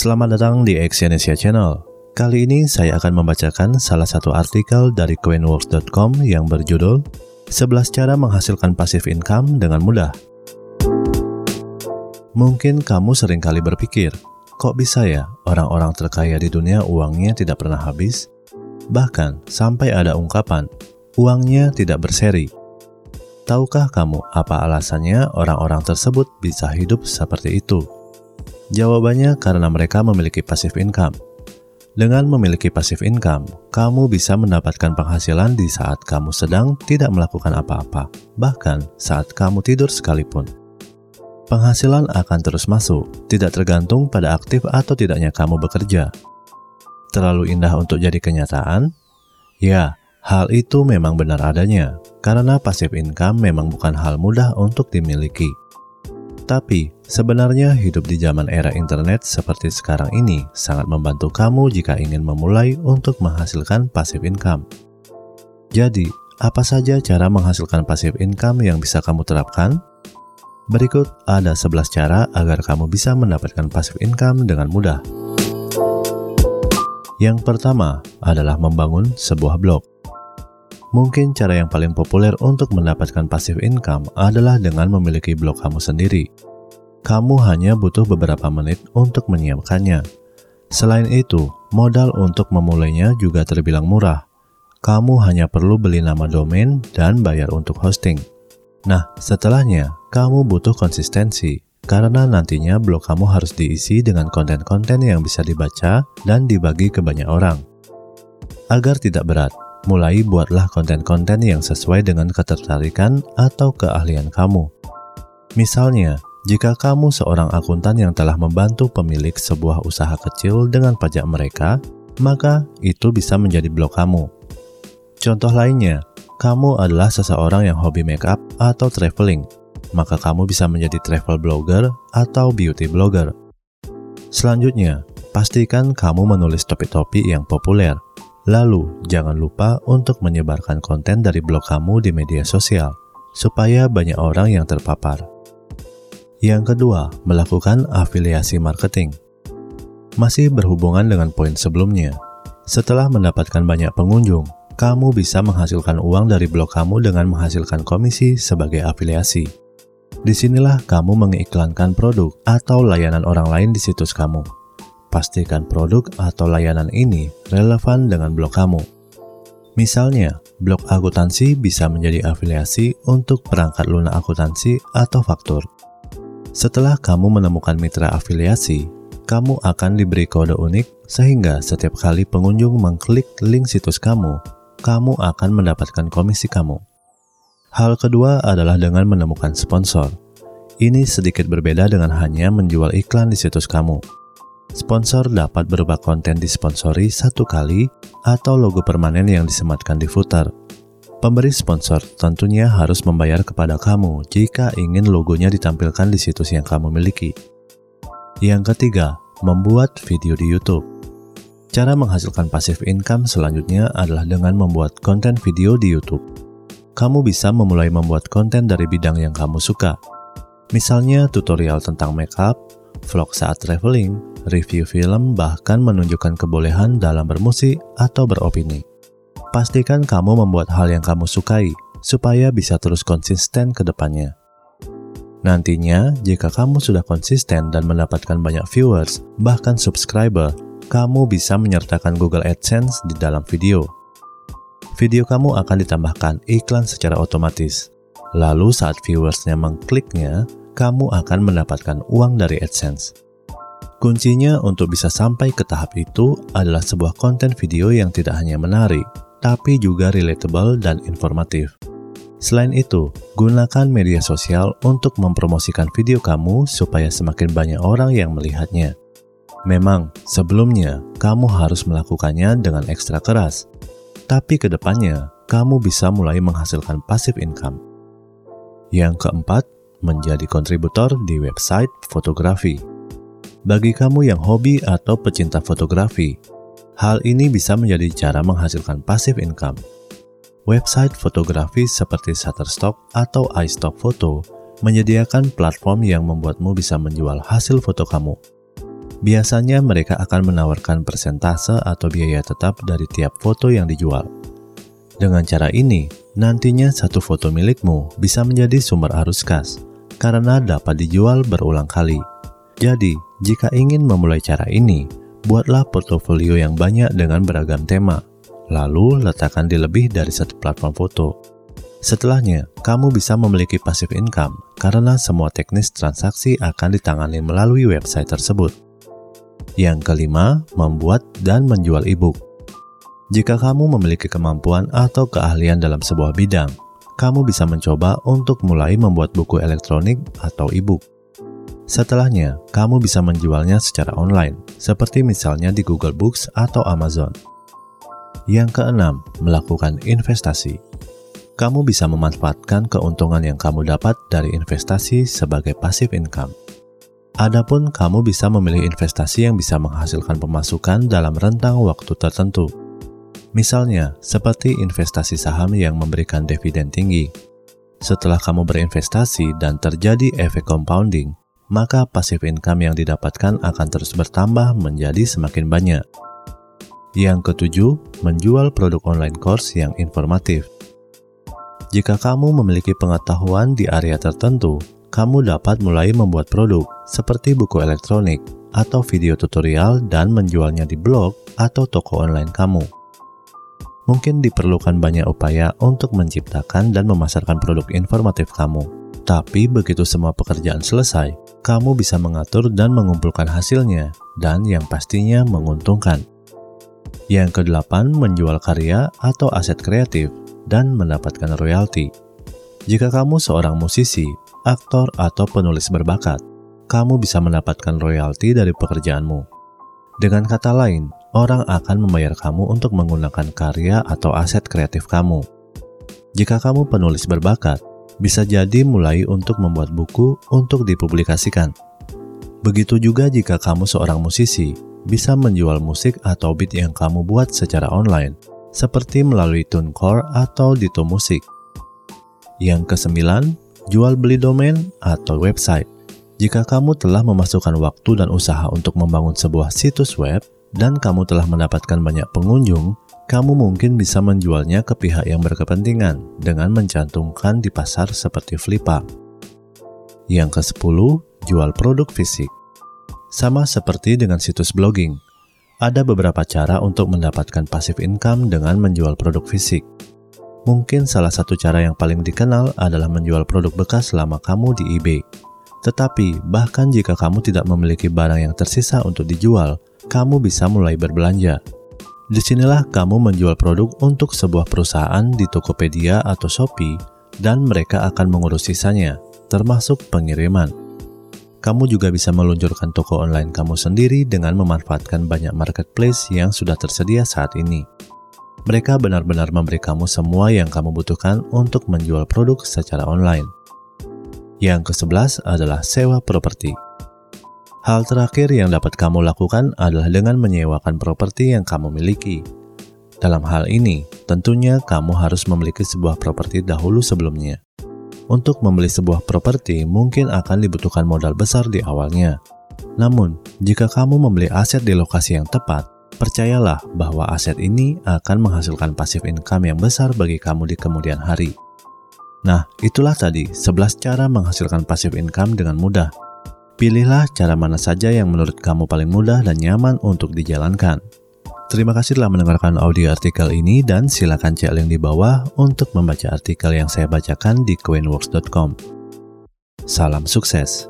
Selamat datang di Exyonesia Channel. Kali ini saya akan membacakan salah satu artikel dari coinworks.com yang berjudul 11 cara menghasilkan passive income dengan mudah. Mungkin kamu sering kali berpikir, kok bisa ya orang-orang terkaya di dunia uangnya tidak pernah habis? Bahkan sampai ada ungkapan, uangnya tidak berseri. Tahukah kamu apa alasannya orang-orang tersebut bisa hidup seperti itu? Jawabannya karena mereka memiliki passive income. Dengan memiliki passive income, kamu bisa mendapatkan penghasilan di saat kamu sedang tidak melakukan apa-apa, bahkan saat kamu tidur sekalipun. Penghasilan akan terus masuk, tidak tergantung pada aktif atau tidaknya kamu bekerja. Terlalu indah untuk jadi kenyataan? Ya, hal itu memang benar adanya, karena passive income memang bukan hal mudah untuk dimiliki. Tapi, sebenarnya hidup di zaman era internet seperti sekarang ini sangat membantu kamu jika ingin memulai untuk menghasilkan passive income. Jadi, apa saja cara menghasilkan passive income yang bisa kamu terapkan? Berikut ada 11 cara agar kamu bisa mendapatkan passive income dengan mudah. Yang pertama adalah membangun sebuah blog. Mungkin cara yang paling populer untuk mendapatkan passive income adalah dengan memiliki blog kamu sendiri. Kamu hanya butuh beberapa menit untuk menyiapkannya. Selain itu, modal untuk memulainya juga terbilang murah. Kamu hanya perlu beli nama domain dan bayar untuk hosting. Nah, setelahnya, kamu butuh konsistensi, karena nantinya blog kamu harus diisi dengan konten-konten yang bisa dibaca dan dibagi ke banyak orang. Agar tidak berat, Mulai buatlah konten-konten yang sesuai dengan ketertarikan atau keahlian kamu. Misalnya, jika kamu seorang akuntan yang telah membantu pemilik sebuah usaha kecil dengan pajak mereka, maka itu bisa menjadi blog kamu. Contoh lainnya, kamu adalah seseorang yang hobi makeup atau traveling, maka kamu bisa menjadi travel blogger atau beauty blogger. Selanjutnya, pastikan kamu menulis topik-topik yang populer Lalu, jangan lupa untuk menyebarkan konten dari blog kamu di media sosial, supaya banyak orang yang terpapar. Yang kedua, melakukan afiliasi marketing. Masih berhubungan dengan poin sebelumnya, setelah mendapatkan banyak pengunjung, kamu bisa menghasilkan uang dari blog kamu dengan menghasilkan komisi sebagai afiliasi. Di sinilah kamu mengiklankan produk atau layanan orang lain di situs kamu pastikan produk atau layanan ini relevan dengan blog kamu. Misalnya, blog akuntansi bisa menjadi afiliasi untuk perangkat lunak akuntansi atau faktur. Setelah kamu menemukan mitra afiliasi, kamu akan diberi kode unik sehingga setiap kali pengunjung mengklik link situs kamu, kamu akan mendapatkan komisi kamu. Hal kedua adalah dengan menemukan sponsor. Ini sedikit berbeda dengan hanya menjual iklan di situs kamu. Sponsor dapat berupa konten disponsori satu kali atau logo permanen yang disematkan di footer. Pemberi sponsor tentunya harus membayar kepada kamu jika ingin logonya ditampilkan di situs yang kamu miliki. Yang ketiga, membuat video di YouTube. Cara menghasilkan passive income selanjutnya adalah dengan membuat konten video di YouTube. Kamu bisa memulai membuat konten dari bidang yang kamu suka. Misalnya tutorial tentang makeup, vlog saat traveling, review film, bahkan menunjukkan kebolehan dalam bermusik atau beropini. Pastikan kamu membuat hal yang kamu sukai, supaya bisa terus konsisten ke depannya. Nantinya, jika kamu sudah konsisten dan mendapatkan banyak viewers, bahkan subscriber, kamu bisa menyertakan Google AdSense di dalam video. Video kamu akan ditambahkan iklan secara otomatis. Lalu saat viewersnya mengkliknya, kamu akan mendapatkan uang dari AdSense. Kuncinya untuk bisa sampai ke tahap itu adalah sebuah konten video yang tidak hanya menarik, tapi juga relatable dan informatif. Selain itu, gunakan media sosial untuk mempromosikan video kamu supaya semakin banyak orang yang melihatnya. Memang, sebelumnya kamu harus melakukannya dengan ekstra keras, tapi ke depannya kamu bisa mulai menghasilkan passive income. Yang keempat, menjadi kontributor di website fotografi. Bagi kamu yang hobi atau pecinta fotografi, hal ini bisa menjadi cara menghasilkan passive income. Website fotografi seperti Shutterstock atau iStock Photo menyediakan platform yang membuatmu bisa menjual hasil foto kamu. Biasanya mereka akan menawarkan persentase atau biaya tetap dari tiap foto yang dijual. Dengan cara ini, nantinya satu foto milikmu bisa menjadi sumber arus kas karena dapat dijual berulang kali. Jadi, jika ingin memulai cara ini, buatlah portofolio yang banyak dengan beragam tema, lalu letakkan di lebih dari satu platform foto. Setelahnya, kamu bisa memiliki passive income karena semua teknis transaksi akan ditangani melalui website tersebut. Yang kelima, membuat dan menjual e-book. Jika kamu memiliki kemampuan atau keahlian dalam sebuah bidang, kamu bisa mencoba untuk mulai membuat buku elektronik atau e-book. Setelahnya, kamu bisa menjualnya secara online, seperti misalnya di Google Books atau Amazon. Yang keenam, melakukan investasi kamu bisa memanfaatkan keuntungan yang kamu dapat dari investasi sebagai passive income. Adapun kamu bisa memilih investasi yang bisa menghasilkan pemasukan dalam rentang waktu tertentu. Misalnya, seperti investasi saham yang memberikan dividen tinggi. Setelah kamu berinvestasi dan terjadi efek compounding, maka passive income yang didapatkan akan terus bertambah menjadi semakin banyak. Yang ketujuh, menjual produk online course yang informatif. Jika kamu memiliki pengetahuan di area tertentu, kamu dapat mulai membuat produk seperti buku elektronik atau video tutorial dan menjualnya di blog atau toko online kamu. Mungkin diperlukan banyak upaya untuk menciptakan dan memasarkan produk informatif kamu. Tapi begitu semua pekerjaan selesai, kamu bisa mengatur dan mengumpulkan hasilnya, dan yang pastinya menguntungkan. Yang kedelapan, menjual karya atau aset kreatif dan mendapatkan royalti. Jika kamu seorang musisi, aktor, atau penulis berbakat, kamu bisa mendapatkan royalti dari pekerjaanmu. Dengan kata lain, orang akan membayar kamu untuk menggunakan karya atau aset kreatif kamu. Jika kamu penulis berbakat, bisa jadi mulai untuk membuat buku untuk dipublikasikan. Begitu juga jika kamu seorang musisi, bisa menjual musik atau beat yang kamu buat secara online seperti melalui TuneCore atau Dito Musik. Yang kesembilan, jual beli domain atau website. Jika kamu telah memasukkan waktu dan usaha untuk membangun sebuah situs web dan kamu telah mendapatkan banyak pengunjung, kamu mungkin bisa menjualnya ke pihak yang berkepentingan dengan mencantumkan di pasar seperti Flippa. Yang ke-10, jual produk fisik. Sama seperti dengan situs blogging, ada beberapa cara untuk mendapatkan passive income dengan menjual produk fisik. Mungkin salah satu cara yang paling dikenal adalah menjual produk bekas selama kamu di eBay. Tetapi, bahkan jika kamu tidak memiliki barang yang tersisa untuk dijual, kamu bisa mulai berbelanja. Di sinilah kamu menjual produk untuk sebuah perusahaan di Tokopedia atau Shopee, dan mereka akan mengurus sisanya, termasuk pengiriman. Kamu juga bisa meluncurkan toko online kamu sendiri dengan memanfaatkan banyak marketplace yang sudah tersedia saat ini. Mereka benar-benar memberi kamu semua yang kamu butuhkan untuk menjual produk secara online. Yang ke-11 adalah sewa properti. Hal terakhir yang dapat kamu lakukan adalah dengan menyewakan properti yang kamu miliki. Dalam hal ini, tentunya kamu harus memiliki sebuah properti dahulu sebelumnya. Untuk membeli sebuah properti mungkin akan dibutuhkan modal besar di awalnya. Namun, jika kamu membeli aset di lokasi yang tepat, percayalah bahwa aset ini akan menghasilkan passive income yang besar bagi kamu di kemudian hari. Nah, itulah tadi 11 cara menghasilkan passive income dengan mudah. Pilihlah cara mana saja yang menurut kamu paling mudah dan nyaman untuk dijalankan. Terima kasih telah mendengarkan audio artikel ini dan silakan cek link di bawah untuk membaca artikel yang saya bacakan di coinworks.com. Salam sukses.